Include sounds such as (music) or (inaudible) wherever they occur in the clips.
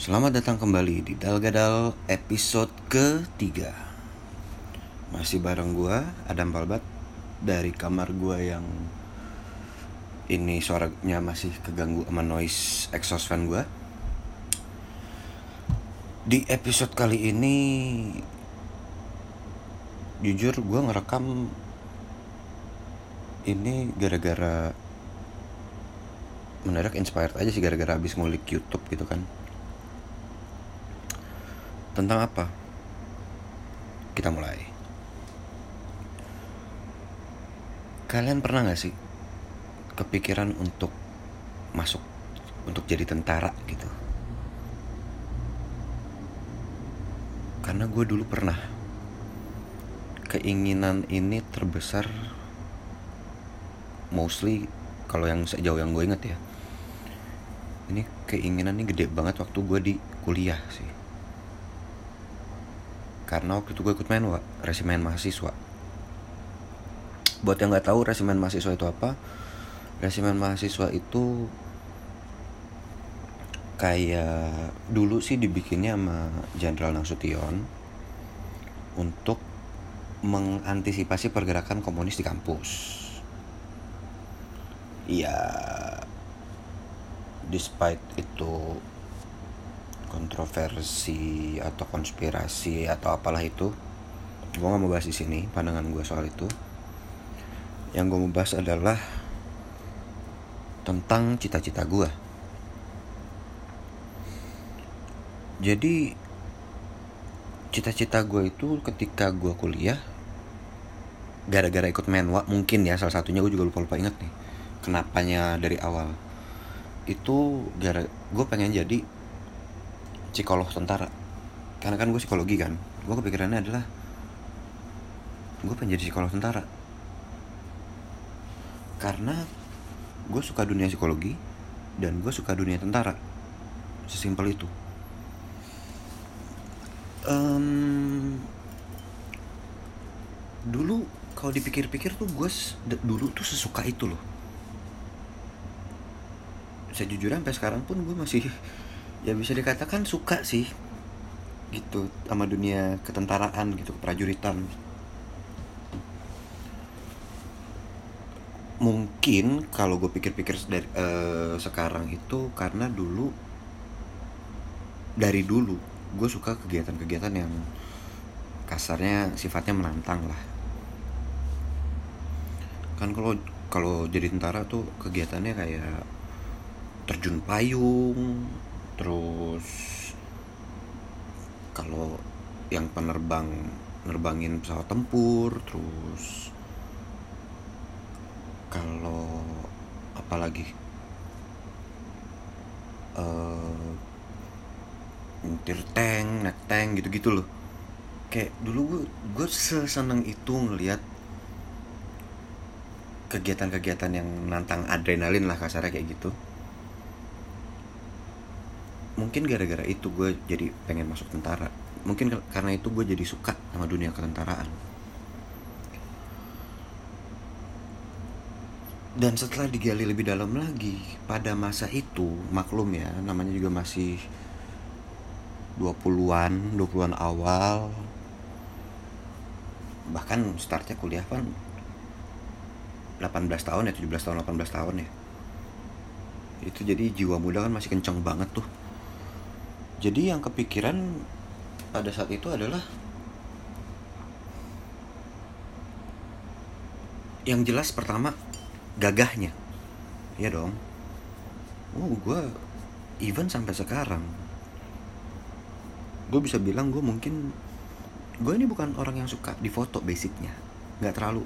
Selamat datang kembali di Dalgadal episode ketiga. Masih bareng gua Adam Palbat. Dari kamar gua yang Ini suaranya masih keganggu sama noise exhaust fan gua. Di episode kali ini Jujur gua ngerekam Ini gara-gara Mendadak inspired aja sih gara-gara habis ngulik YouTube gitu kan tentang apa? Kita mulai. Kalian pernah gak sih kepikiran untuk masuk untuk jadi tentara gitu? Karena gue dulu pernah keinginan ini terbesar mostly kalau yang sejauh yang gue inget ya ini keinginan ini gede banget waktu gue di kuliah sih karena waktu itu gue ikut main wa, resimen mahasiswa buat yang nggak tahu resimen mahasiswa itu apa resimen mahasiswa itu kayak dulu sih dibikinnya sama Jenderal Nasution untuk mengantisipasi pergerakan komunis di kampus. Ya, despite itu kontroversi atau konspirasi atau apalah itu gue gak mau bahas di sini pandangan gue soal itu. Yang gue mau bahas adalah tentang cita-cita gue jadi cita-cita gue itu ketika gue kuliah gara-gara ikut menwa mungkin ya salah satunya gue juga lupa-lupa inget nih kenapanya dari awal. Itu gara gue pengen jadi psikolog tentara karena kan gue psikologi kan. Gue kepikirannya adalah gue pengen jadi psikolog tentara karena gue suka dunia psikologi dan gue suka dunia tentara. Sesimpel itu. Um, dulu kalau dipikir-pikir tuh gue dulu tuh sesuka itu loh. Sejujurnya sampai sekarang pun gue masih ya bisa dikatakan suka sih gitu sama dunia ketentaraan gitu keprajuritan. Mungkin kalau gue pikir-pikir uh, sekarang itu karena dulu dari dulu gue suka kegiatan-kegiatan yang kasarnya sifatnya menantang lah. Kan kalau kalau jadi tentara tuh kegiatannya kayak terjun payung terus kalau yang penerbang nerbangin pesawat tempur terus kalau apalagi uh, tank naik tank gitu-gitu loh. Kayak dulu gue gue seseneng itu ngelihat kegiatan-kegiatan yang nantang adrenalin lah kasarnya kayak gitu mungkin gara-gara itu gue jadi pengen masuk tentara. Mungkin karena itu gue jadi suka sama dunia ketentaraan. Dan setelah digali lebih dalam lagi pada masa itu maklum ya namanya juga masih 20-an 20-an awal bahkan startnya kuliah kan 18 tahun ya 17 tahun 18 tahun ya. Itu jadi jiwa muda kan masih kenceng banget tuh jadi yang kepikiran pada saat itu adalah yang jelas pertama gagahnya. Ya dong. Oh gue even sampai sekarang gue bisa bilang gue mungkin gue ini bukan orang yang suka di foto basicnya. Nggak terlalu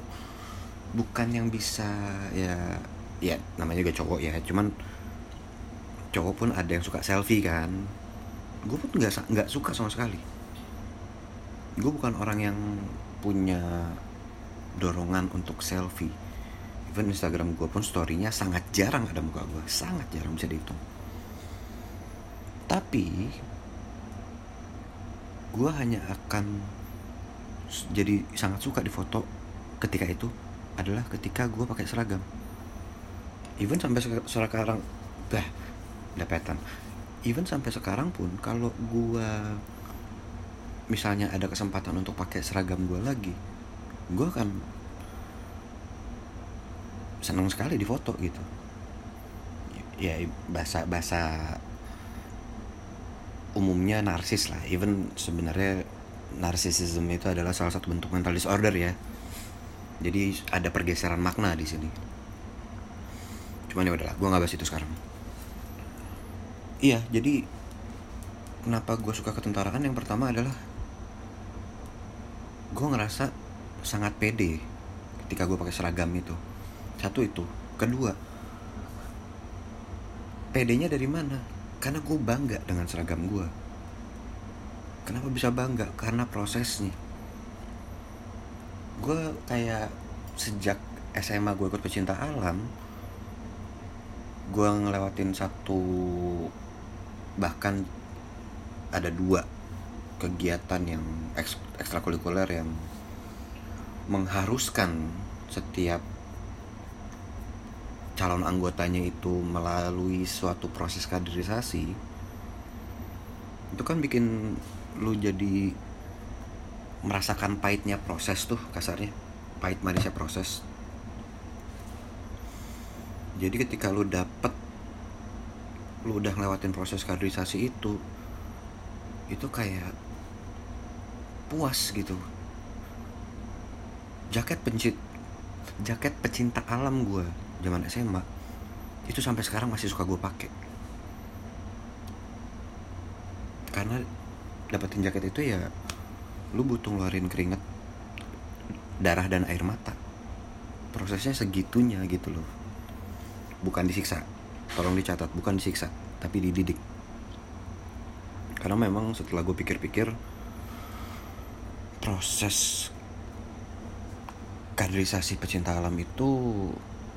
bukan yang bisa ya ya namanya juga cowok ya. Cuman cowok pun ada yang suka selfie kan gue pun nggak nggak suka sama sekali. Gue bukan orang yang punya dorongan untuk selfie. Even Instagram gue pun storynya sangat jarang ada muka gue sangat jarang bisa dihitung. Tapi gue hanya akan jadi sangat suka di foto ketika itu adalah ketika gue pakai seragam. Even sampai sekarang bah lepetan even sampai sekarang pun kalau gue misalnya ada kesempatan untuk pakai seragam gue lagi gue akan senang sekali di foto gitu. Ya bahasa bahasa umumnya narsis lah. Even sebenarnya narsisisme itu adalah salah satu bentuk mental disorder ya. Jadi ada pergeseran makna di sini. Cuman ya udahlah gue nggak bahas itu sekarang iya jadi kenapa gue suka ketentaraan yang pertama adalah gue ngerasa sangat pede ketika gue pakai seragam itu. Satu itu. Kedua pedenya dari mana? Karena gue bangga dengan seragam gue kenapa bisa bangga? Karena prosesnya. Gue kayak sejak SMA gue ikut pecinta alam gue ngelewatin satu bahkan ada dua kegiatan yang ekstrakurikuler yang mengharuskan setiap calon anggotanya itu melalui suatu proses kaderisasi itu kan bikin lu jadi merasakan pahitnya proses tuh kasarnya. Pahit manisnya proses. Jadi ketika lu dapet lu udah ngelewatin proses kaderisasi itu itu kayak puas gitu. Jaket pencit jaket pecinta alam gue zaman SMA itu sampai sekarang masih suka gue pakai. Karena dapetin jaket itu ya lu butuh ngeluarin keringet darah dan air mata. Prosesnya segitunya gitu loh. Bukan disiksa tolong dicatat bukan disiksa tapi dididik. Karena memang setelah gue pikir-pikir proses kaderisasi pecinta alam itu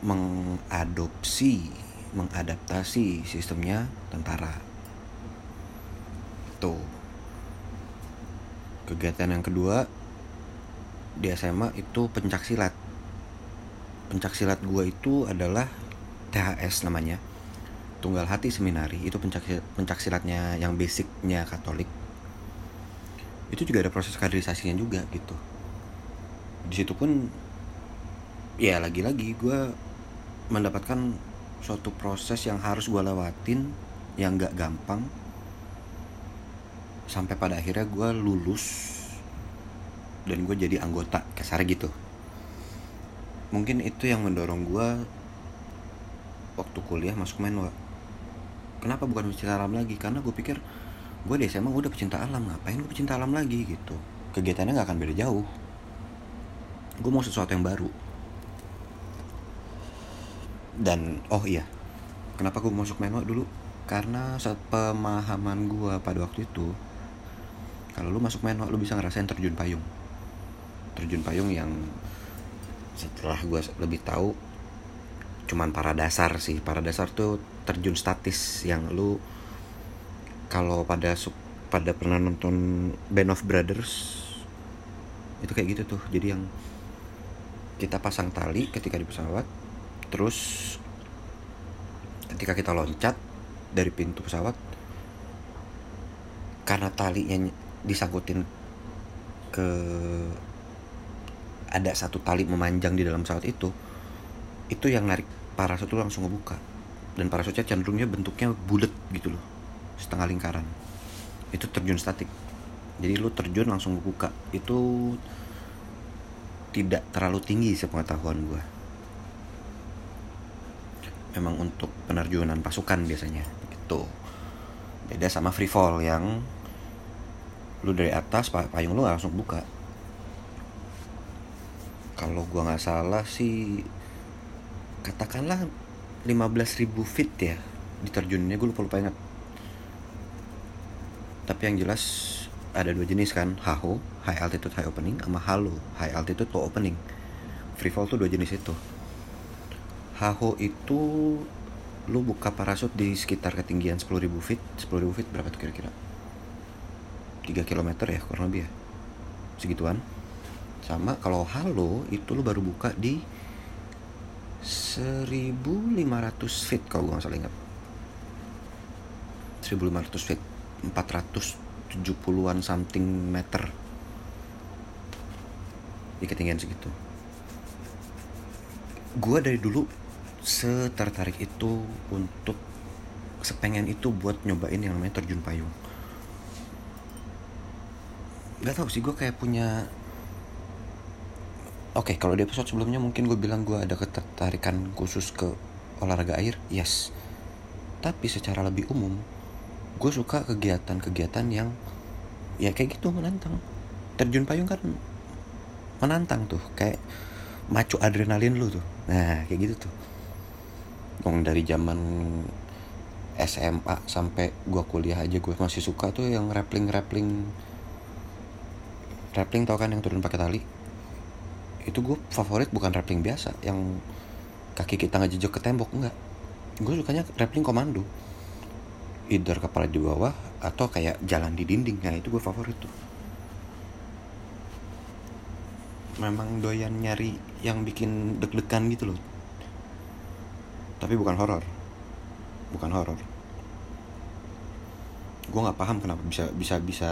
mengadopsi mengadaptasi sistemnya tentara. Tuh. Kegiatan yang kedua di SMA itu pencak silat. Pencak silat gue itu adalah THS namanya Tunggal Hati Seminari itu pencak, silatnya yang basicnya Katolik. Itu juga ada proses kaderisasinya juga gitu. Di situ pun ya lagi-lagi gue mendapatkan suatu proses yang harus gue lewatin yang gak gampang. Sampai pada akhirnya gue lulus dan gue jadi anggota kasar gitu. Mungkin itu yang mendorong gue waktu kuliah masuk menwa kenapa bukan pecinta alam lagi? Karena gue pikir gue di SMA udah pecinta alam ngapain gue pecinta alam lagi gitu. Kegiatannya nggak akan beda jauh. Gue mau sesuatu yang baru. Dan oh iya kenapa gue masuk menwa dulu? Karena saat pemahaman gue pada waktu itu kalau lu masuk menwa lu bisa ngerasain terjun payung. Terjun payung yang setelah gue lebih tahu cuman para dasar sih. Para dasar tuh terjun statis yang lu kalau pada pada pernah nonton Band of Brothers itu kayak gitu tuh. Jadi yang kita pasang tali ketika di pesawat terus ketika kita loncat dari pintu pesawat karena talinya disangkutin ke ada satu tali memanjang di dalam pesawat itu itu yang narik parasut itu langsung ngebuka dan parasutnya cenderungnya bentuknya bulat gitu loh. Setengah lingkaran. Itu terjun statik. Jadi lu terjun langsung ngebuka itu tidak terlalu tinggi sepengetahuan gue memang untuk penerjunan pasukan biasanya. Gitu. Beda sama free fall yang lu dari atas payung lu langsung buka. Kalau gua nggak salah sih katakanlah 15.000 feet ya di terjunnya gue lupa lupa ingat. Tapi yang jelas ada dua jenis kan HAHO high altitude high opening sama HALO high altitude low opening. Free fall tuh dua jenis itu. HAHO itu lu buka parasut di sekitar ketinggian 10.000 feet 10.000 feet berapa tuh kira-kira? 3 km ya kurang lebih ya segituan. Sama kalau halo itu lu baru buka di 1500 feet kalau gue gak salah ingat. 1500 feet 470-an something meter. Di ketinggian segitu. Gue dari dulu setertarik itu untuk sepengen itu buat nyobain yang namanya terjun payung. Gak tau sih gue kayak punya Oke, okay, kalau di episode sebelumnya mungkin gue bilang gue ada ketertarikan khusus ke olahraga air, yes. Tapi secara lebih umum, gue suka kegiatan-kegiatan yang ya kayak gitu menantang. Terjun payung kan menantang tuh, kayak macu adrenalin lu tuh. Nah, kayak gitu tuh. Dong dari zaman SMA sampai gue kuliah aja gue masih suka tuh yang rappling rappling rappling tau kan yang turun pakai tali itu gue favorit bukan rappling biasa yang kaki kita ngejejok ke tembok enggak. Gue sukanya rappling komando. Either kepala di bawah atau kayak jalan di dinding. Nah itu gue favorit tuh. Memang doyan nyari yang bikin deg-degan gitu loh. Tapi bukan horor bukan horor gue nggak paham kenapa bisa bisa bisa.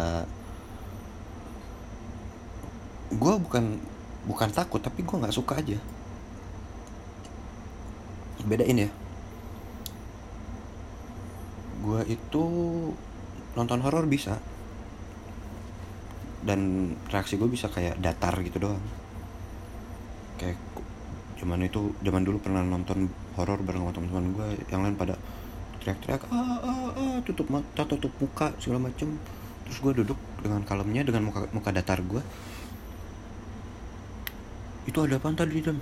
Gue bukan bukan takut tapi gue nggak suka aja. Bedain ya. Gue itu nonton horor bisa. Dan reaksi gue bisa kayak datar gitu doang. Kayak cuman itu zaman dulu pernah nonton horor bareng sama teman-teman gue yang lain pada teriak-teriak ah ah ah tutup mata tutup muka segala macem. Terus gue duduk dengan kalemnya dengan muka muka datar gue itu ada apa tadi dan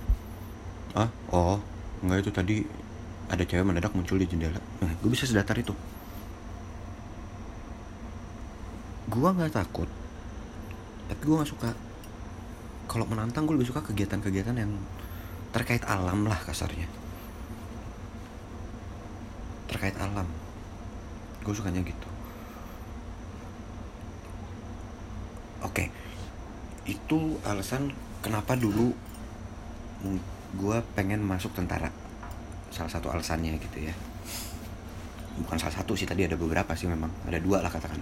ah oh enggak itu tadi ada cewek mendadak muncul di jendela. Nah gue bisa sedatar itu. Gue nggak takut tapi gue nggak suka. Kalau menantang gue lebih suka kegiatan-kegiatan yang terkait alam lah kasarnya. Terkait alam. Gue sukanya gitu. Oke itu alasan kenapa dulu gue pengen masuk tentara? Salah satu alasannya gitu ya. Bukan salah satu sih tadi ada beberapa sih memang. Ada dua lah katakan.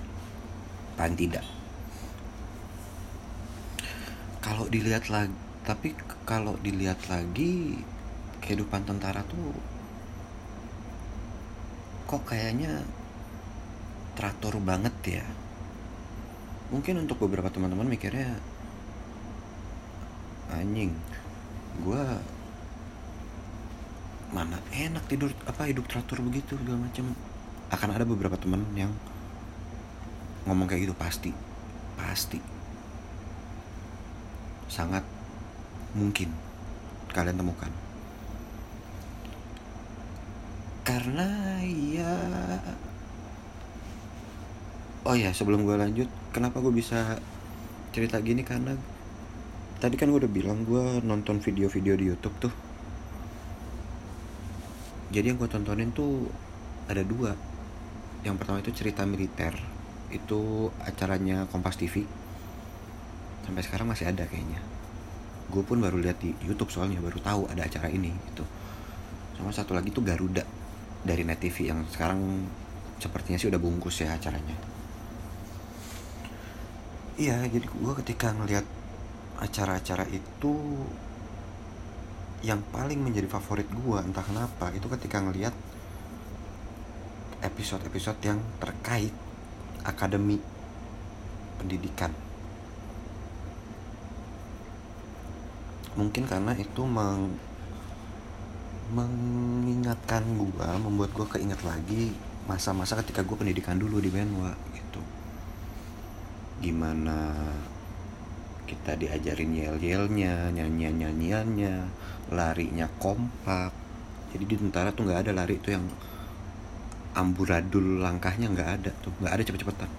Paling tidak. Kalau dilihat lagi tapi kalau dilihat lagi kehidupan tentara tuh kok kayaknya teratur banget ya. Mungkin untuk beberapa teman-teman mikirnya anjing. Gue mana enak tidur apa hidup teratur begitu segala macam akan ada beberapa teman yang ngomong kayak gitu pasti pasti. Sangat mungkin kalian temukan. Karena ya oh ya sebelum gue lanjut kenapa gue bisa cerita gini? Karena tadi kan gue udah bilang gue nonton video-video di YouTube tuh. Jadi yang gue tontonin tuh ada dua. Yang pertama itu cerita militer. Itu acaranya Kompas TV sampai sekarang masih ada kayaknya. Gue pun baru lihat di YouTube soalnya baru tahu ada acara ini gitu. Sama satu lagi tuh Garuda dari Net TV yang sekarang sepertinya sih udah bungkus ya acaranya. Iya jadi gue ketika ngelihat acara-acara itu yang paling menjadi favorit gue entah kenapa itu ketika ngelihat episode-episode yang terkait akademi pendidikan. Mungkin karena itu meng mengingatkan gue membuat gue keinget lagi masa-masa ketika gue pendidikan dulu di Benwa gitu. Gimana kita diajarin yel-yelnya nyanyian-nyanyiannya larinya kompak. Jadi di tentara tuh nggak ada lari tuh yang amburadul langkahnya nggak ada tuh nggak ada cepet-cepetan.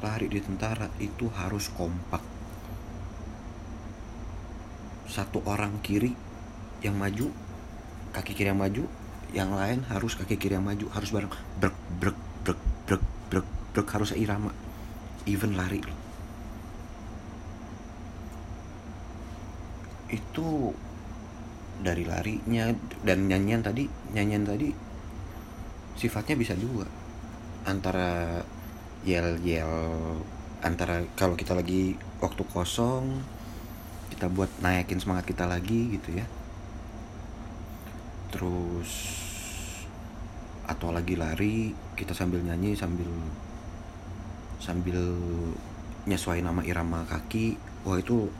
Lari di tentara itu harus kompak. Satu orang kiri yang maju kaki kiri yang maju yang lain harus kaki kiri yang maju harus bareng. Brek brek brek brek brek brek harus irama even lari loh itu dari larinya dan nyanyian tadi nyanyian tadi sifatnya bisa dua antara yel yel antara kalau kita lagi waktu kosong kita buat naikin semangat kita lagi gitu ya. Terus atau lagi lari kita sambil nyanyi sambil sambil nyesuai nama irama kaki wah itu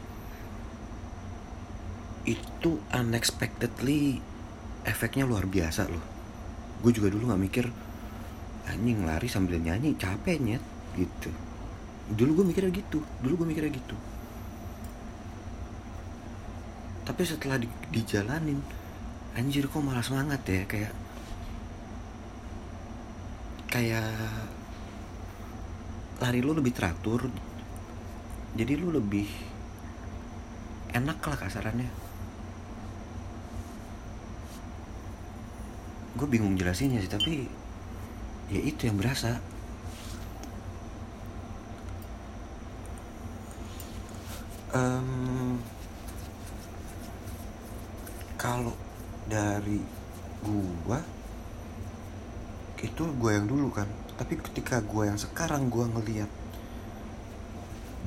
itu unexpectedly efeknya luar biasa loh. Gue juga dulu nggak mikir anjing lari sambil nyanyi capek nyet gitu. Dulu gue mikirnya gitu dulu gue mikirnya gitu. Tapi setelah di, dijalanin anjir kok malah semangat ya kayak kayak lari lu lebih teratur. Jadi lu lebih enak lah kasarannya gue bingung jelasinnya sih tapi ya itu yang berasa. Um, kalau dari gua itu gue yang dulu kan. Tapi ketika gue yang sekarang gue ngeliat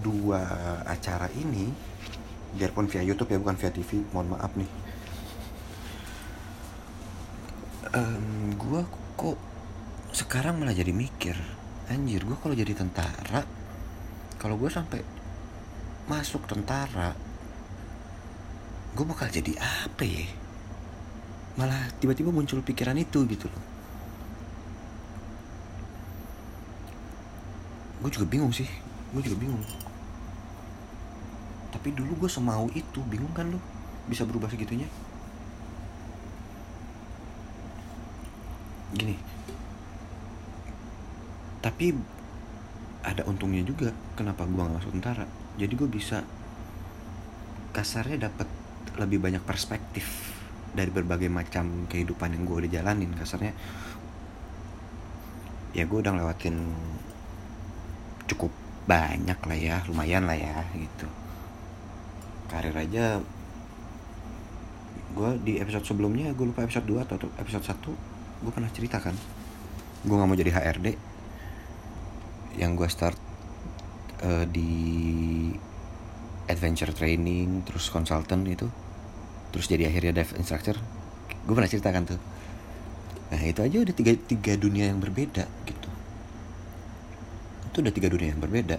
dua acara ini biarpun via YouTube ya bukan via TV mohon maaf nih um, gue kok sekarang malah jadi mikir anjir gue kalau jadi tentara kalau gue sampai masuk tentara gue bakal jadi apa ya? Malah tiba-tiba muncul pikiran itu gitu loh. Gue juga bingung sih gue juga bingung. Tapi dulu gue semau itu bingung kan lo bisa berubah segitunya gini. Tapi ada untungnya juga kenapa gue gak masuk tentara. Jadi gue bisa kasarnya dapat lebih banyak perspektif dari berbagai macam kehidupan yang gue udah jalanin. Kasarnya ya gue udah lewatin cukup banyak lah ya lumayan lah ya gitu. Karir aja gue di episode sebelumnya gue lupa episode 2 atau episode 1 gue pernah cerita kan gue nggak mau jadi HRD yang gue start uh, di adventure training terus consultant itu terus jadi akhirnya dive instructor. Gue pernah ceritakan tuh. Nah itu aja udah tiga tiga dunia yang berbeda gitu. Itu udah tiga dunia yang berbeda.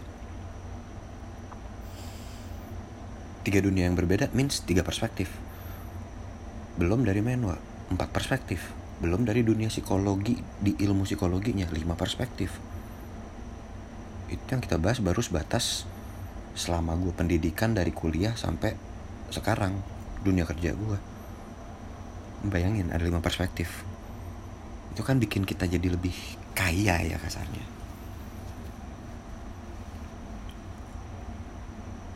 Tiga dunia yang berbeda means tiga perspektif. Belum dari menwa empat perspektif belum dari dunia psikologi di ilmu psikologinya lima perspektif. Itu yang kita bahas baru sebatas selama gue pendidikan dari kuliah sampai sekarang dunia kerja gue bayangin ada lima perspektif. Itu kan bikin kita jadi lebih kaya ya kasarnya.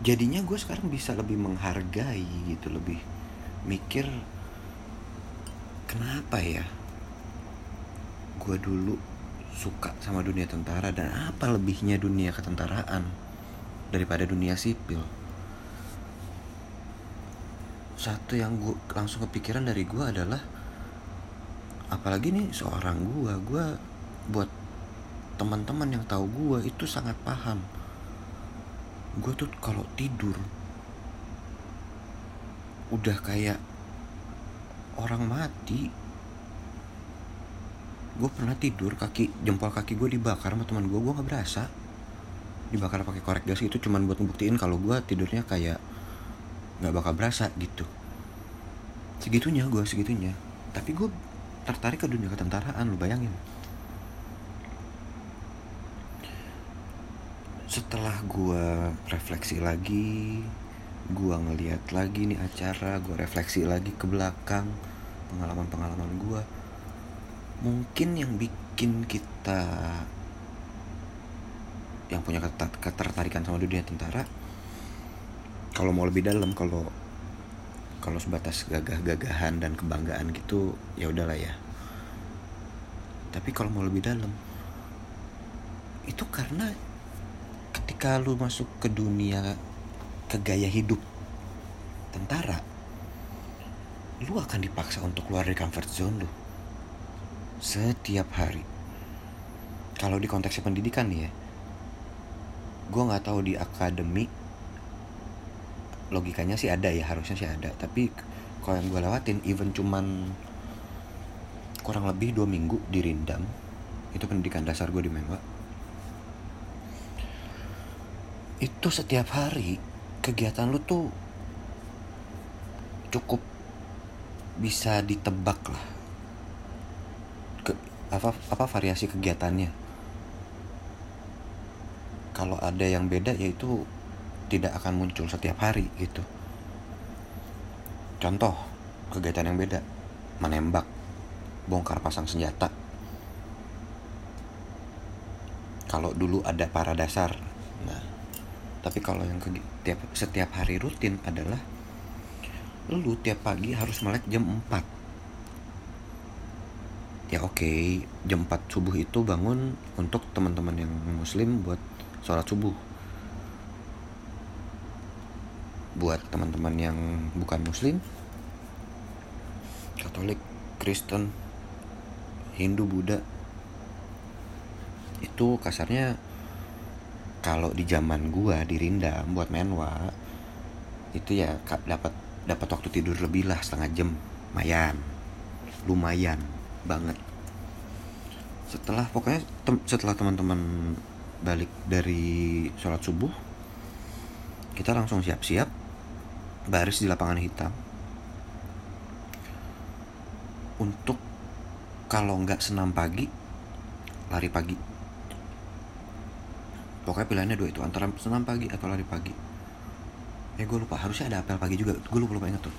Jadinya gue sekarang bisa lebih menghargai gitu lebih mikir kenapa ya? Gue dulu suka sama dunia tentara dan apa lebihnya dunia ketentaraan daripada dunia sipil? Satu yang gue langsung kepikiran dari gue adalah apalagi nih seorang gue gue buat teman-teman yang tahu gue itu sangat paham. Gue tuh kalau tidur udah kayak orang mati. Gue pernah tidur kaki jempol kaki gue dibakar sama teman gue gue nggak berasa. Dibakar pakai korek gas itu cuman buat ngebuktiin kalau gue tidurnya kayak nggak bakal berasa gitu. Segitunya gue segitunya. Tapi gue tertarik ke dunia ketentaraan lu bayangin. Setelah gue refleksi lagi gue ngeliat lagi nih acara gue refleksi lagi ke belakang pengalaman-pengalaman gue mungkin yang bikin kita yang punya ketertarikan sama dunia tentara kalau mau lebih dalam kalau kalau sebatas gagah-gagahan dan kebanggaan gitu ya udahlah ya. Tapi kalau mau lebih dalam itu karena ketika lu masuk ke dunia ke gaya hidup tentara lu akan dipaksa untuk keluar dari comfort zone lu. Setiap hari. Kalau di konteksnya pendidikan nih ya gue nggak tahu di akademi logikanya sih ada ya harusnya sih ada. Tapi kalau yang gue lewatin even cuman kurang lebih dua minggu di Rindam itu pendidikan dasar gue di Menwa itu setiap hari kegiatan lu tuh cukup bisa ditebak lah. Ke, apa apa variasi kegiatannya? Kalau ada yang beda yaitu tidak akan muncul setiap hari gitu. Contoh kegiatan yang beda. Menembak bongkar pasang senjata. Kalau dulu ada para dasar nah. Tapi kalau yang setiap hari rutin adalah lu tiap pagi harus melek jam 4 ya oke. Okay, jam 4 subuh itu bangun untuk teman-teman yang muslim buat sholat subuh. Buat teman-teman yang bukan muslim Katolik, Kristen, Hindu, Buddha itu kasarnya kalau di zaman gua di Rinda buat menwa itu ya dapat dapat waktu tidur lebih lah setengah jam. Lumayan. Lumayan banget. Setelah pokoknya tem setelah teman-teman balik dari sholat subuh kita langsung siap-siap baris di lapangan hitam. Untuk kalau nggak senam pagi lari pagi. Pokoknya pilihannya dua itu antara senam pagi atau lari pagi eh gue lupa. Harusnya ada apel pagi juga. Gue lupa lupa inget tuh.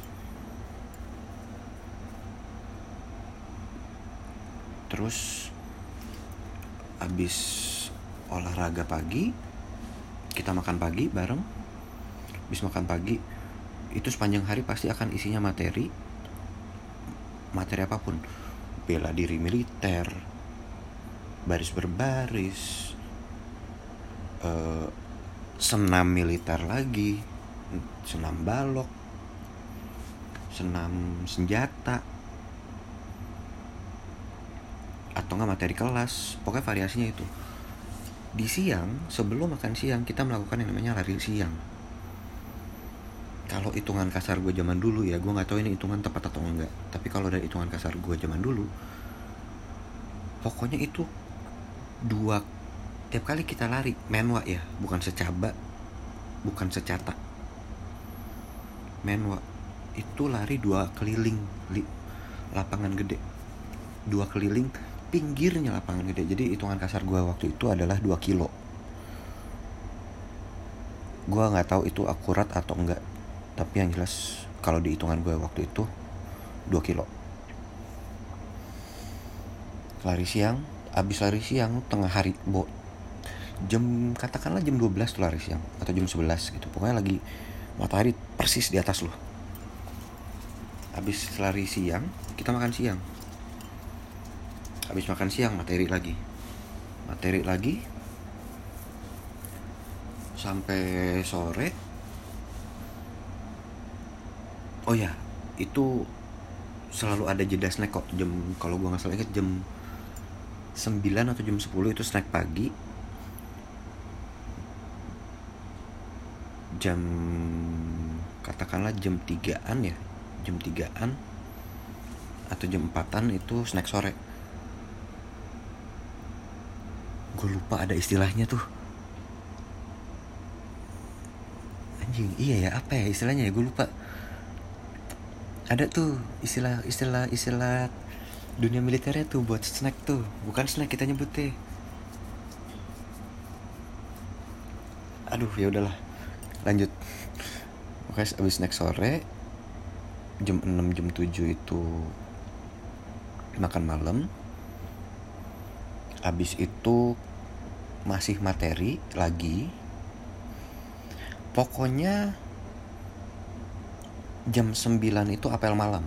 Terus abis olahraga pagi kita makan pagi bareng. Bis makan pagi itu sepanjang hari pasti akan isinya materi. Materi apa pun. Bela diri militer baris berbaris uh, senam militer lagi senam balok senam senjata atau enggak materi kelas. Pokoknya variasinya itu. Di siang sebelum makan siang kita melakukan yang namanya lari siang. Kalau hitungan kasar gue zaman dulu ya gue nggak tahu ini hitungan tepat atau enggak tapi kalau dari hitungan kasar gue zaman dulu pokoknya itu dua tiap kali kita lari menwa ya bukan secaba bukan secata menwa itu lari dua keliling li, lapangan gede. Dua keliling pinggirnya lapangan gede. Jadi hitungan kasar gue waktu itu adalah 2 kilo. Gue nggak tahu itu akurat atau enggak. Tapi yang jelas kalau di hitungan gue waktu itu 2 kilo. Lari siang abis lari siang tengah hari bo jam katakanlah jam 12 tuh lari siang atau jam 11 gitu. Pokoknya lagi matahari persis di atas loh. Abis lari siang kita makan siang. Habis makan siang materi lagi. Materi lagi. Sampai sore. Oh ya itu selalu ada jeda snack kok. Jam kalau gua nggak salah inget jam 9 atau jam 10 itu snack pagi. Jam katakanlah jam 3an ya. Jam 3an atau jam 4an itu snack sore. Gue lupa ada istilahnya tuh. Anjing iya ya apa ya istilahnya ya? Gue lupa. Ada tuh istilah istilah istilah dunia militernya tuh buat snack tuh. Bukan snack kita nyebutnya aduh ya udahlah. Lanjut oke abis snack sore jam 6 jam 7 itu makan malam. Abis itu masih materi lagi. Pokoknya jam 9 itu apel malam.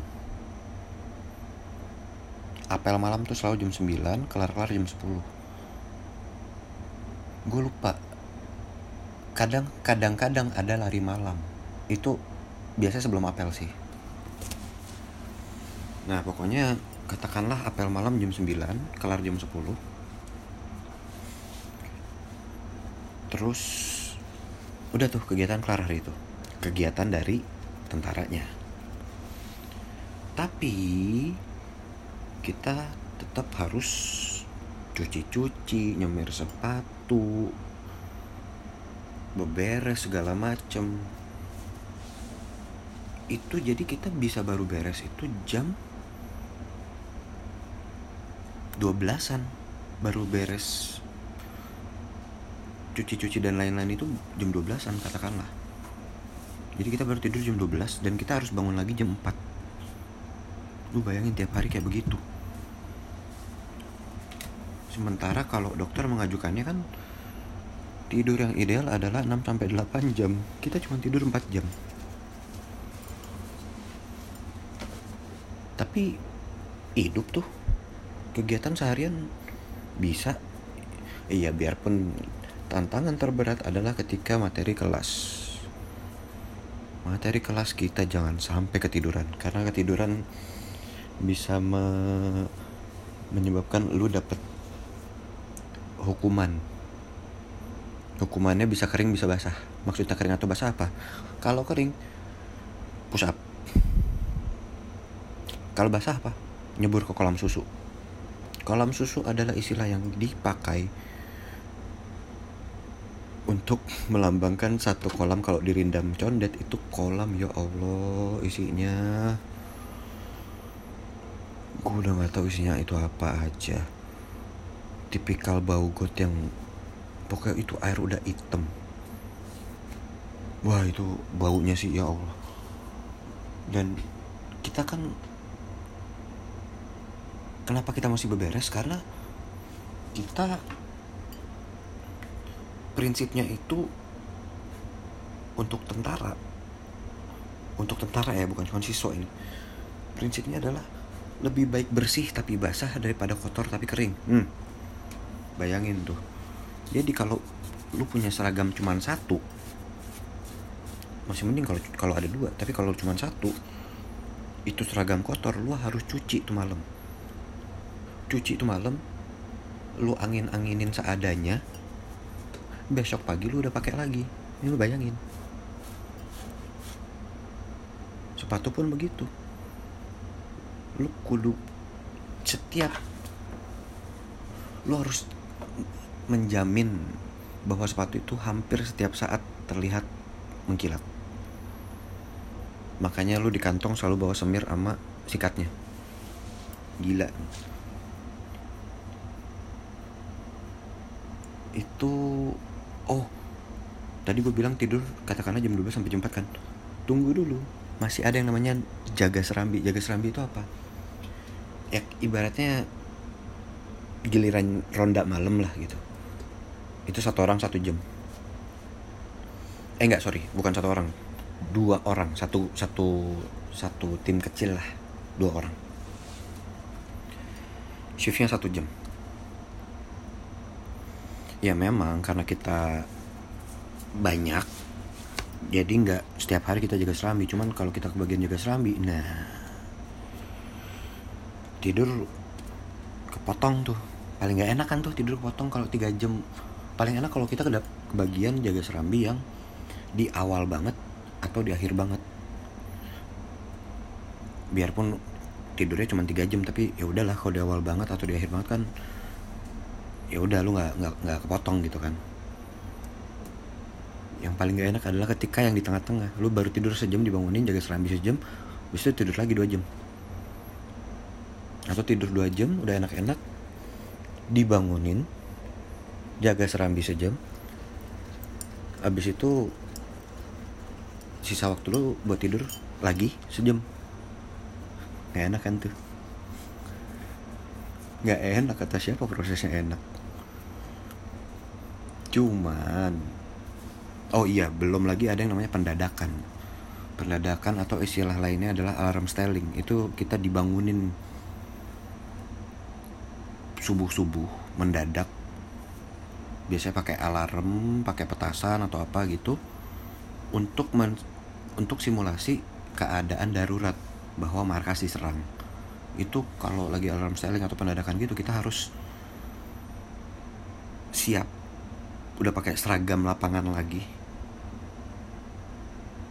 Apel malam tuh selalu jam 9 kelar-kelar jam 10 gue lupa. Kadang kadang-kadang ada lari malam itu biasa sebelum apel sih. Nah pokoknya katakanlah apel malam jam 9 kelar jam 10 terus udah tuh kegiatan kelar hari itu. Kegiatan dari tentaranya. Tapi kita tetap harus cuci-cuci nyemir sepatu beberes segala macem itu jadi kita bisa baru beres itu jam 12-an baru beres cuci-cuci dan lain-lain itu jam 12-an katakanlah. Jadi kita baru tidur jam 12 dan kita harus bangun lagi jam 4 lu bayangin tiap hari kayak begitu. Sementara kalau dokter mengajukannya kan tidur yang ideal adalah 6 sampai 8 jam. Kita cuma tidur 4 jam tapi hidup tuh. Kegiatan seharian bisa. Iya biarpun tantangan terberat adalah ketika materi kelas. Materi kelas kita jangan sampai ketiduran karena ketiduran bisa me menyebabkan lu dapet hukuman. Hukumannya bisa kering bisa basah. Maksudnya kering atau basah apa? Kalau kering push up kalau basah apa? Nyebur ke kolam susu. Kolam susu adalah istilah yang dipakai untuk melambangkan satu kolam. Kalau dirindam condet itu kolam ya Allah isinya. Gue udah nggak tahu isinya itu apa aja. Tipikal bau got yang pokoknya itu air udah hitam. Wah itu baunya sih ya Allah. Dan kita kan kenapa kita masih beberes? Karena kita prinsipnya itu untuk tentara. Untuk tentara ya bukan cuma siswa ini. Prinsipnya adalah lebih baik bersih tapi basah daripada kotor tapi kering. Hmm. bayangin tuh. Jadi kalau lu punya seragam cuma satu masih mending kalau kalau ada dua. Tapi kalau cuma satu itu seragam kotor lu harus cuci tuh malam cuci itu malam lu angin anginin seadanya besok pagi lu udah pakai lagi. Ini lu bayangin. Sepatu pun begitu. Lu kudu setiap lu harus menjamin bahwa sepatu itu hampir setiap saat terlihat mengkilat. Makanya lu di kantong selalu bawa semir sama sikatnya. Gila itu oh tadi gue bilang tidur katakanlah jam 12 sampai jam 4 kan. Tunggu dulu masih ada yang namanya jaga serambi. Jaga serambi itu apa? Ya ibaratnya giliran ronda malam lah gitu. Itu satu orang satu jam. Eh enggak sorry bukan satu orang. Dua orang satu satu satu tim kecil lah dua orang. Shiftnya satu jam ya memang karena kita banyak jadi nggak setiap hari kita jaga serambi. Cuman kalau kita kebagian jaga serambi nah tidur kepotong tuh. Paling nggak enak kan tuh tidur kepotong kalau tiga jam. Paling enak kalau kita kebagian jaga serambi yang di awal banget atau di akhir banget. Biarpun tidurnya cuma tiga jam tapi ya udahlah kalau di awal banget atau di akhir banget kan ya udah lu nggak nggak nggak kepotong gitu kan. Yang paling gak enak adalah ketika yang di tengah-tengah. Lu baru tidur sejam dibangunin jaga serambi sejam bisa tidur lagi dua jam. Atau tidur dua jam udah enak-enak dibangunin jaga serambi sejam abis itu sisa waktu lu buat tidur lagi sejam. Gak enak kan tuh? Gak enak kata siapa prosesnya enak cuman oh iya belum lagi ada yang namanya pendadakan. Pendadakan atau istilah lainnya adalah alarm styling itu kita dibangunin subuh subuh mendadak. Biasanya pakai alarm pakai petasan atau apa gitu untuk men untuk simulasi keadaan darurat bahwa markas diserang itu kalau lagi alarm styling atau pendadakan gitu kita harus siap udah pakai seragam lapangan lagi.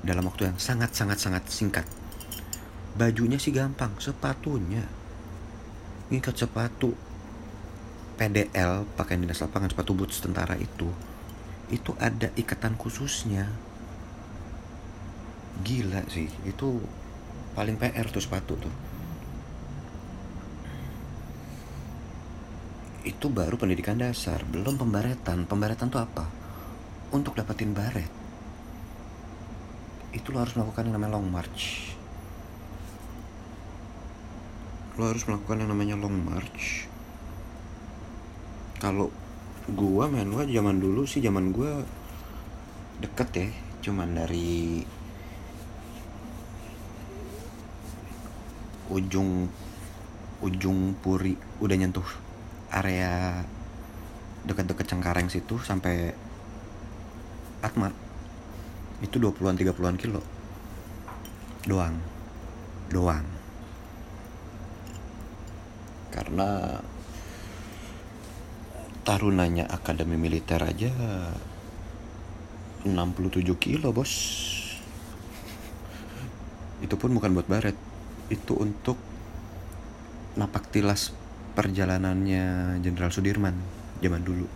Dalam waktu yang sangat sangat sangat singkat. Bajunya sih gampang sepatunya. Ngikat sepatu. PDL pakaian dinas lapangan sepatu boots tentara itu. Itu ada ikatan khususnya. Gila sih itu paling PR tuh sepatu tuh itu baru pendidikan dasar belum pembaretan. Pembaretan tuh apa? Untuk dapetin baret. Itu lo harus melakukan yang namanya long march. Lo harus melakukan yang namanya long march. Kalau gua main gua zaman dulu sih zaman gua deket ya. Cuman dari ujung ujung puri udah nyentuh area dekat-dekat Cengkareng situ sampai Atma. Itu 20-an 30-an kilo. Doang. Doang. Karena tarunanya akademi militer aja 67 kilo bos. Itu pun bukan buat baret. Itu untuk napak tilas perjalanannya Jenderal Sudirman zaman dulu.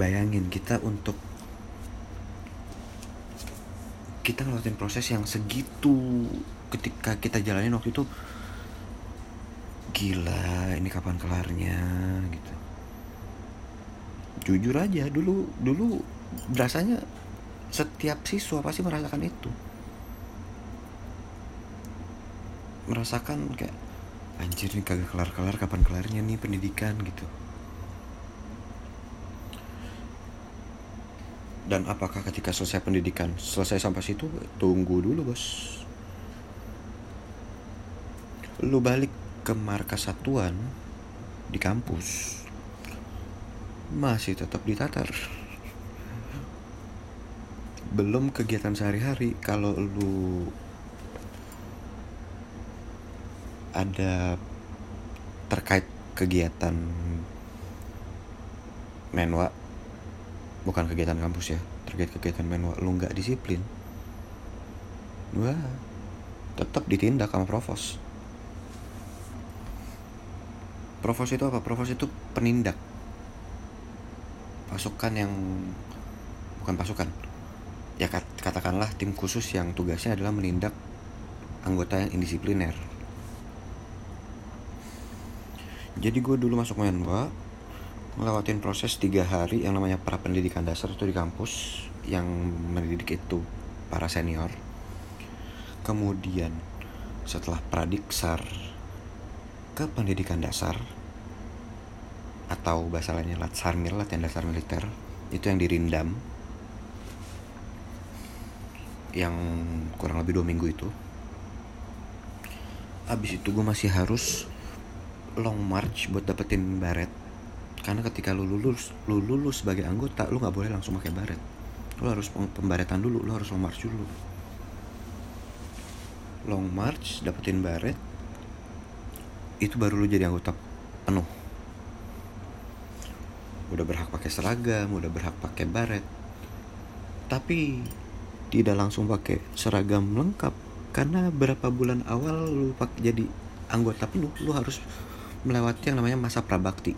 Bayangin kita untuk kita ngelakuin proses yang segitu ketika kita jalanin waktu itu gila ini kapan kelarnya gitu jujur aja dulu dulu rasanya setiap siswa pasti merasakan itu merasakan kayak anjir nih kagak kelar-kelar kapan kelarnya nih pendidikan gitu. Dan apakah ketika selesai pendidikan selesai sampai situ tunggu dulu bos? Lu balik ke markas satuan di kampus masih tetap ditatar. Belum kegiatan sehari-hari kalau lu ada terkait kegiatan menwa bukan kegiatan kampus ya terkait kegiatan menwa lu nggak disiplin wah tetap ditindak sama provos provos itu apa? Provos itu penindak. Pasukan yang bukan pasukan ya katakanlah tim khusus yang tugasnya adalah menindak anggota yang indisipliner jadi gue dulu masuk Menwa ngelewatin proses tiga hari yang namanya pra pendidikan dasar itu di kampus yang mendidik itu para senior. Kemudian setelah pradiksar ke pendidikan dasar atau bahasa lainnya latsarmil latihan dasar militer itu yang dirindam yang kurang lebih dua minggu itu. Abis itu gue masih harus long march buat dapetin baret. Karena ketika lu lulus lu lulus sebagai anggota lu nggak boleh langsung pakai baret. Lu harus pembaretan dulu lu harus long march dulu. Long march dapetin baret itu baru lu jadi anggota penuh. Udah berhak pakai seragam udah berhak pakai baret. Tapi tidak langsung pakai seragam lengkap. Karena berapa bulan awal lu pakai jadi anggota penuh lu harus melewati yang namanya masa prabakti.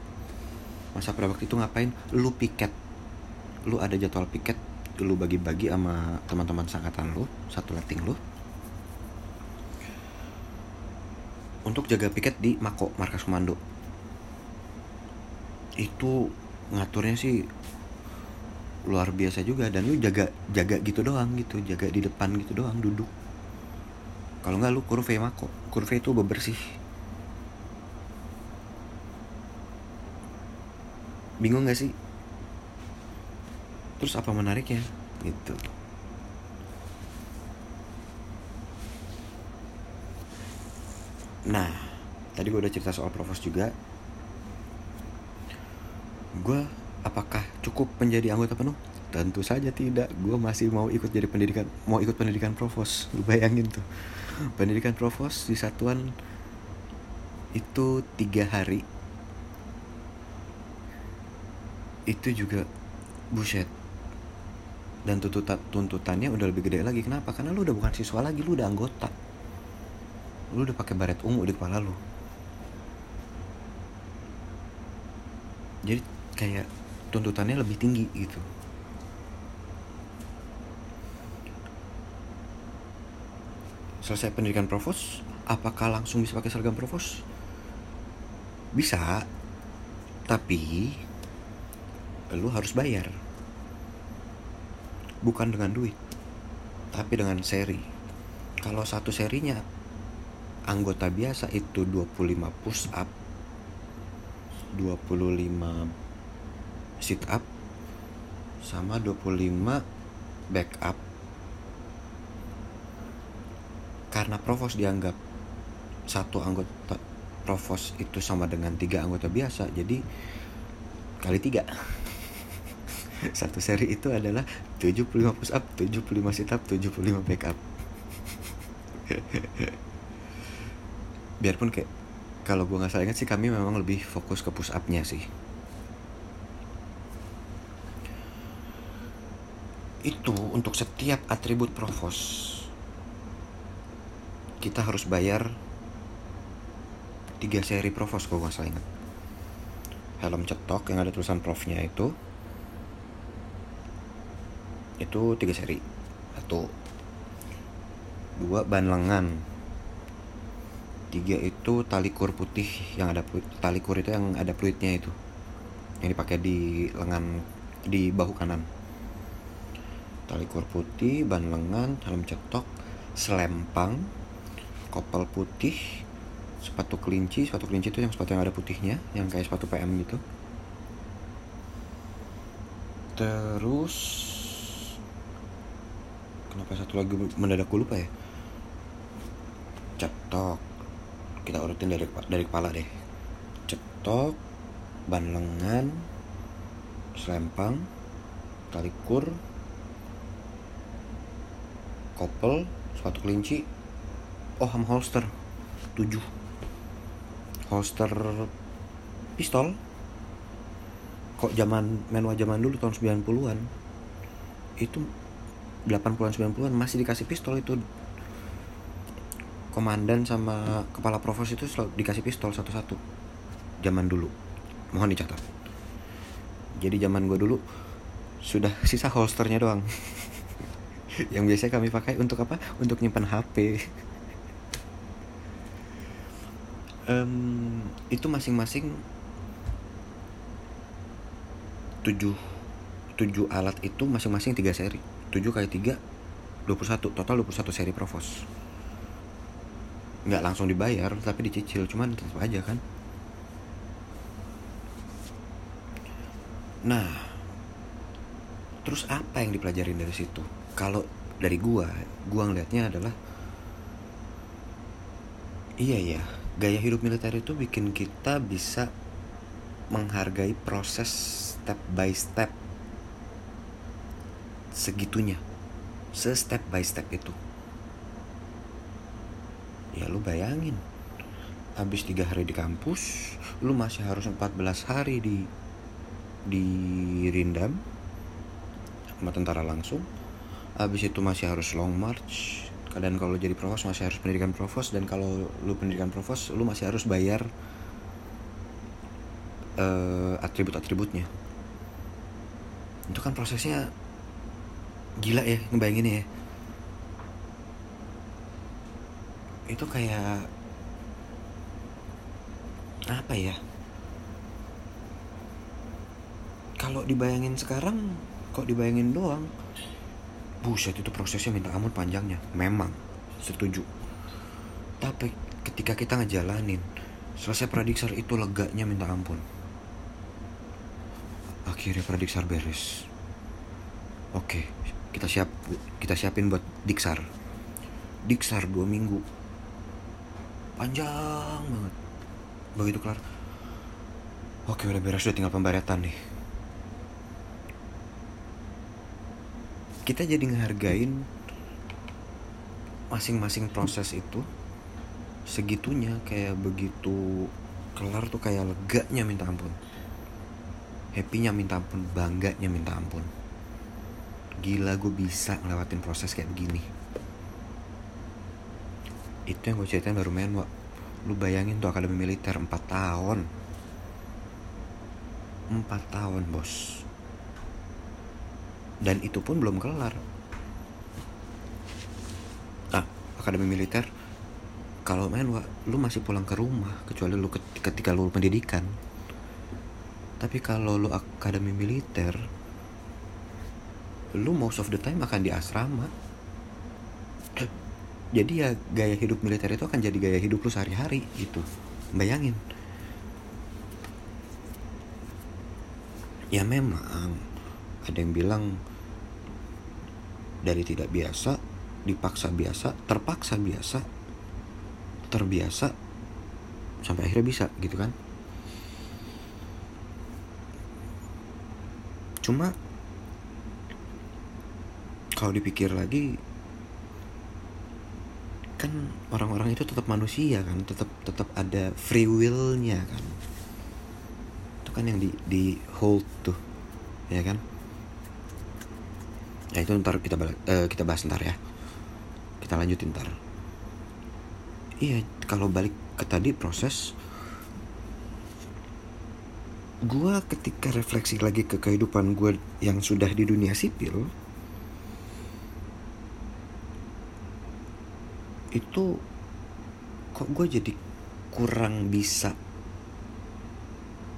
Masa prabakti itu ngapain? Lu piket. Lu ada jadwal piket lu bagi-bagi sama teman-teman sangkatan lu satu letting lu. Untuk jaga piket di Mako markas komando. Itu ngaturnya sih luar biasa juga dan lu jaga jaga gitu doang gitu jaga di depan gitu doang duduk. Kalau nggak lu kurve mako. Kurve itu bebersih bingung gak sih? Terus apa menariknya? Gitu. Nah tadi gue udah cerita soal provos juga. Gue apakah cukup menjadi anggota penuh? Tentu saja tidak. Gue masih mau ikut jadi pendidikan mau ikut pendidikan provos lu bayangin tuh. Pendidikan provos di satuan itu tiga hari itu juga buset. Dan tuntutan tuntutannya udah lebih gede lagi. Kenapa? Karena lu udah bukan siswa lagi lu udah anggota. Lu udah pakai baret ungu di kepala lu. Jadi kayak tuntutannya lebih tinggi gitu. Selesai pendidikan provos apakah langsung bisa pakai seragam provos bisa. Tapi lu harus bayar. Bukan dengan duit tapi dengan seri. Kalau satu serinya anggota biasa itu 25 push up 25 sit up sama 25 back up karena provos dianggap satu anggota provos itu sama dengan tiga anggota biasa jadi kali tiga (laughs) satu seri itu adalah 75 push up 75 sit up 75 back up biarpun kayak kalau gue nggak salah ingat sih kami memang lebih fokus ke push upnya sih. Itu untuk setiap atribut provos kita harus bayar tiga seri provos kalau nggak salah ingat. Helm cetok yang ada tulisan profnya itu itu tiga seri. Satu. Dua ban lengan. Tiga itu tali kur putih yang ada tali kur itu yang ada fluidnya itu. Yang dipakai di lengan di bahu kanan. Tali kur putih ban lengan helm cetok selempang kopel putih sepatu kelinci. Sepatu kelinci itu yang sepatu yang ada putihnya yang kayak sepatu PM gitu. Terus kenapa satu lagi mendadak gue lupa ya? Cetok. Kita urutin dari dari kepala deh. Cetok ban lengan selempang tali kur kopel sepatu kelinci. Oh sama holster. 7 holster pistol. Kok zaman menua zaman dulu tahun 90-an itu 80-an 90-an masih dikasih pistol itu. Komandan sama kepala provos itu selalu dikasih pistol satu-satu zaman dulu. Mohon dicatat. Jadi zaman gue dulu sudah sisa holsternya doang. (laughs) Yang biasanya kami pakai untuk apa? Untuk nyimpan HP um, (laughs) itu masing-masing tujuh tujuh alat itu masing-masing tiga seri tujuh kali tiga 21 total 21 seri provos. Nggak langsung dibayar tapi dicicil. Cuman tetap aja kan. Nah terus apa yang dipelajarin dari situ? Kalau dari gua gua ngelihatnya adalah iya ya gaya hidup militer itu bikin kita bisa menghargai proses step by step segitunya. Se step by step itu. Ya lu bayangin. Habis tiga hari di kampus lu masih harus 14 hari di di Rindam sama tentara langsung. Habis itu masih harus long march. Dan kalau jadi provos masih harus pendidikan provos dan kalau lu pendidikan provos lu masih harus bayar uh, atribut-atributnya. Itu kan prosesnya gila ya ngebayangin ya. Itu kayak apa ya? Kalau dibayangin sekarang kok dibayangin doang? Buset itu prosesnya minta ampun panjangnya. Memang setuju. Tapi ketika kita ngejalanin selesai prediksar itu leganya minta ampun. Akhirnya prediksar beres. Oke kita siap kita siapin buat diksar diksar dua minggu. Panjang banget. Begitu kelar. Oke udah beres udah tinggal pembaretan nih. Kita jadi ngehargain masing-masing proses itu segitunya kayak begitu kelar tuh kayak leganya minta ampun. Happynya minta ampun bangganya minta ampun gila gue bisa ngelewatin proses kayak begini. Itu yang gue ceritain baru main wak lu bayangin tuh akademi militer 4 tahun. 4 tahun bos. Dan itu pun belum kelar. Ah akademi militer kalau main wak lu masih pulang ke rumah kecuali lu ketika lu pendidikan. Tapi kalau lu akademi militer lu most of the time akan di asrama. Jadi ya gaya hidup militer itu akan jadi gaya hidup lu sehari-hari gitu. Bayangin. Ya memang ada yang bilang dari tidak biasa dipaksa biasa terpaksa biasa terbiasa sampai akhirnya bisa gitu kan? Cuma kalau dipikir lagi kan orang-orang itu tetap manusia kan tetap tetap ada free willnya kan. Itu kan yang di di hold tuh ya kan? Ya itu ntar kita uh, kita bahas ntar ya. Kita lanjutin ntar. Iya kalau balik ke tadi proses gue ketika refleksi lagi ke kehidupan gue yang sudah di dunia sipil itu kok gue jadi kurang bisa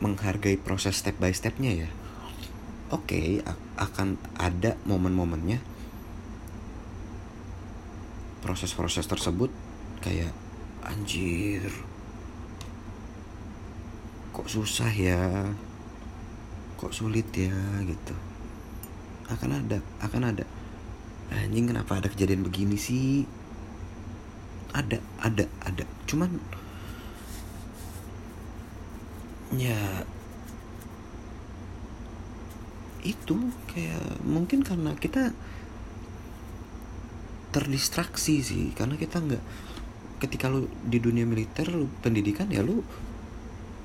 menghargai proses step by stepnya ya? Oke okay, akan ada momen-momennya. Proses-proses tersebut kayak anjir kok susah ya? Kok sulit ya? Gitu. Akan ada akan ada. Anjing kenapa ada kejadian begini sih ada ada ada. Cuman ya itu kayak mungkin karena kita terdistraksi sih. Karena kita nggak ketika lu di dunia militer lu pendidikan ya lu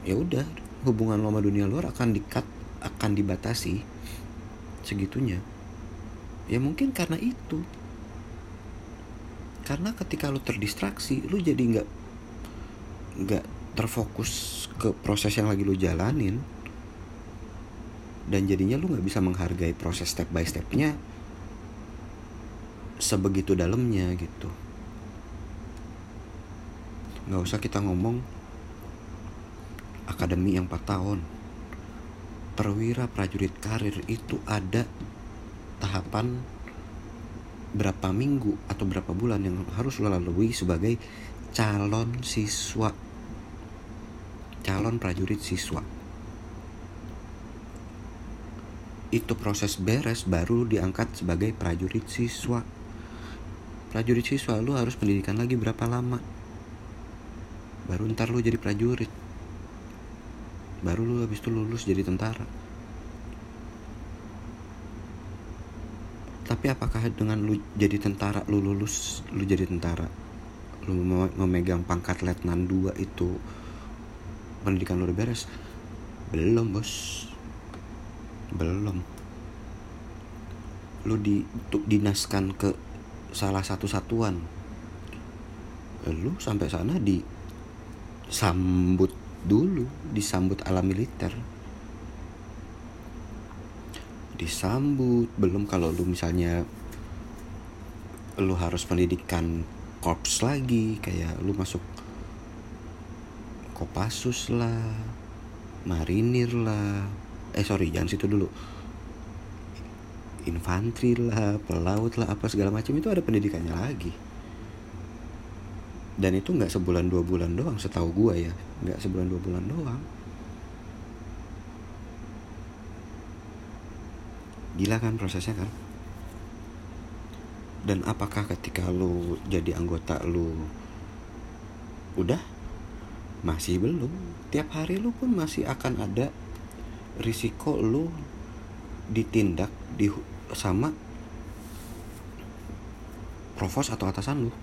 ya udah hubungan lo sama dunia luar akan dikat akan dibatasi segitunya. Ya mungkin karena itu karena ketika lu terdistraksi lu jadi nggak nggak terfokus ke proses yang lagi lu jalanin. Dan jadinya lu nggak bisa menghargai proses step by stepnya sebegitu dalamnya gitu. Nggak usah kita ngomong akademi yang 4 tahun. Perwira prajurit karir itu ada tahapan berapa minggu atau berapa bulan yang harus lo lalui sebagai calon siswa. Calon prajurit siswa. Itu proses beres baru diangkat sebagai prajurit siswa. Prajurit siswa lu harus pendidikan lagi berapa lama? Baru ntar lu jadi prajurit. Baru lu habis itu lulus jadi tentara tapi apakah dengan lu jadi tentara lu lulus lu jadi tentara lu memegang pangkat letnan 2 itu pendidikan lu udah beres? Belum bos. Belum. Lu di dinaskan ke salah satu satuan lu sampai sana di sambut dulu disambut ala militer disambut. Belum kalau lu misalnya lu harus pendidikan korps lagi kayak lu masuk Kopassus lah marinir lah. Eh sorry jangan situ dulu. Infanteri lah pelaut lah apa segala macam itu ada pendidikannya lagi. Dan itu nggak sebulan dua bulan doang setahu gue ya. Nggak sebulan dua bulan doang gila kan prosesnya kan? Dan apakah ketika lu jadi anggota lu udah? Masih belum. Tiap hari lu pun masih akan ada risiko lu ditindak di sama provos atau atasan lu.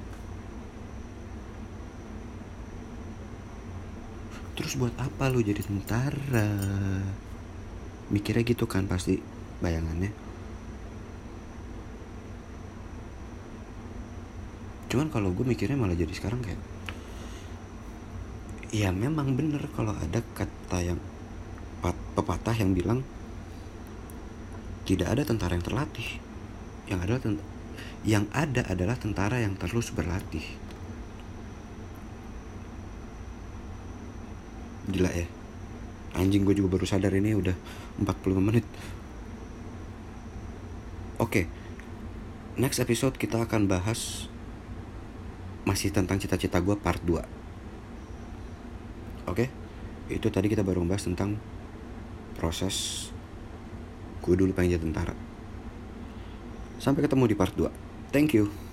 Terus buat apa lu jadi tentara? Mikirnya gitu kan pasti bayangannya. Cuman kalau gue mikirnya malah jadi sekarang kayak ya memang bener kalau ada kata yang pepatah yang bilang tidak ada tentara yang terlatih. Yang ada yang ada adalah tentara yang terus berlatih. Gila ya. Anjing gue juga baru sadar ini udah 45 menit oke. Next episode kita akan bahas masih tentang cita-cita gue part 2 oke? Itu tadi kita baru membahas tentang proses gue dulu pengen jadi tentara. Sampai ketemu di part 2 thank you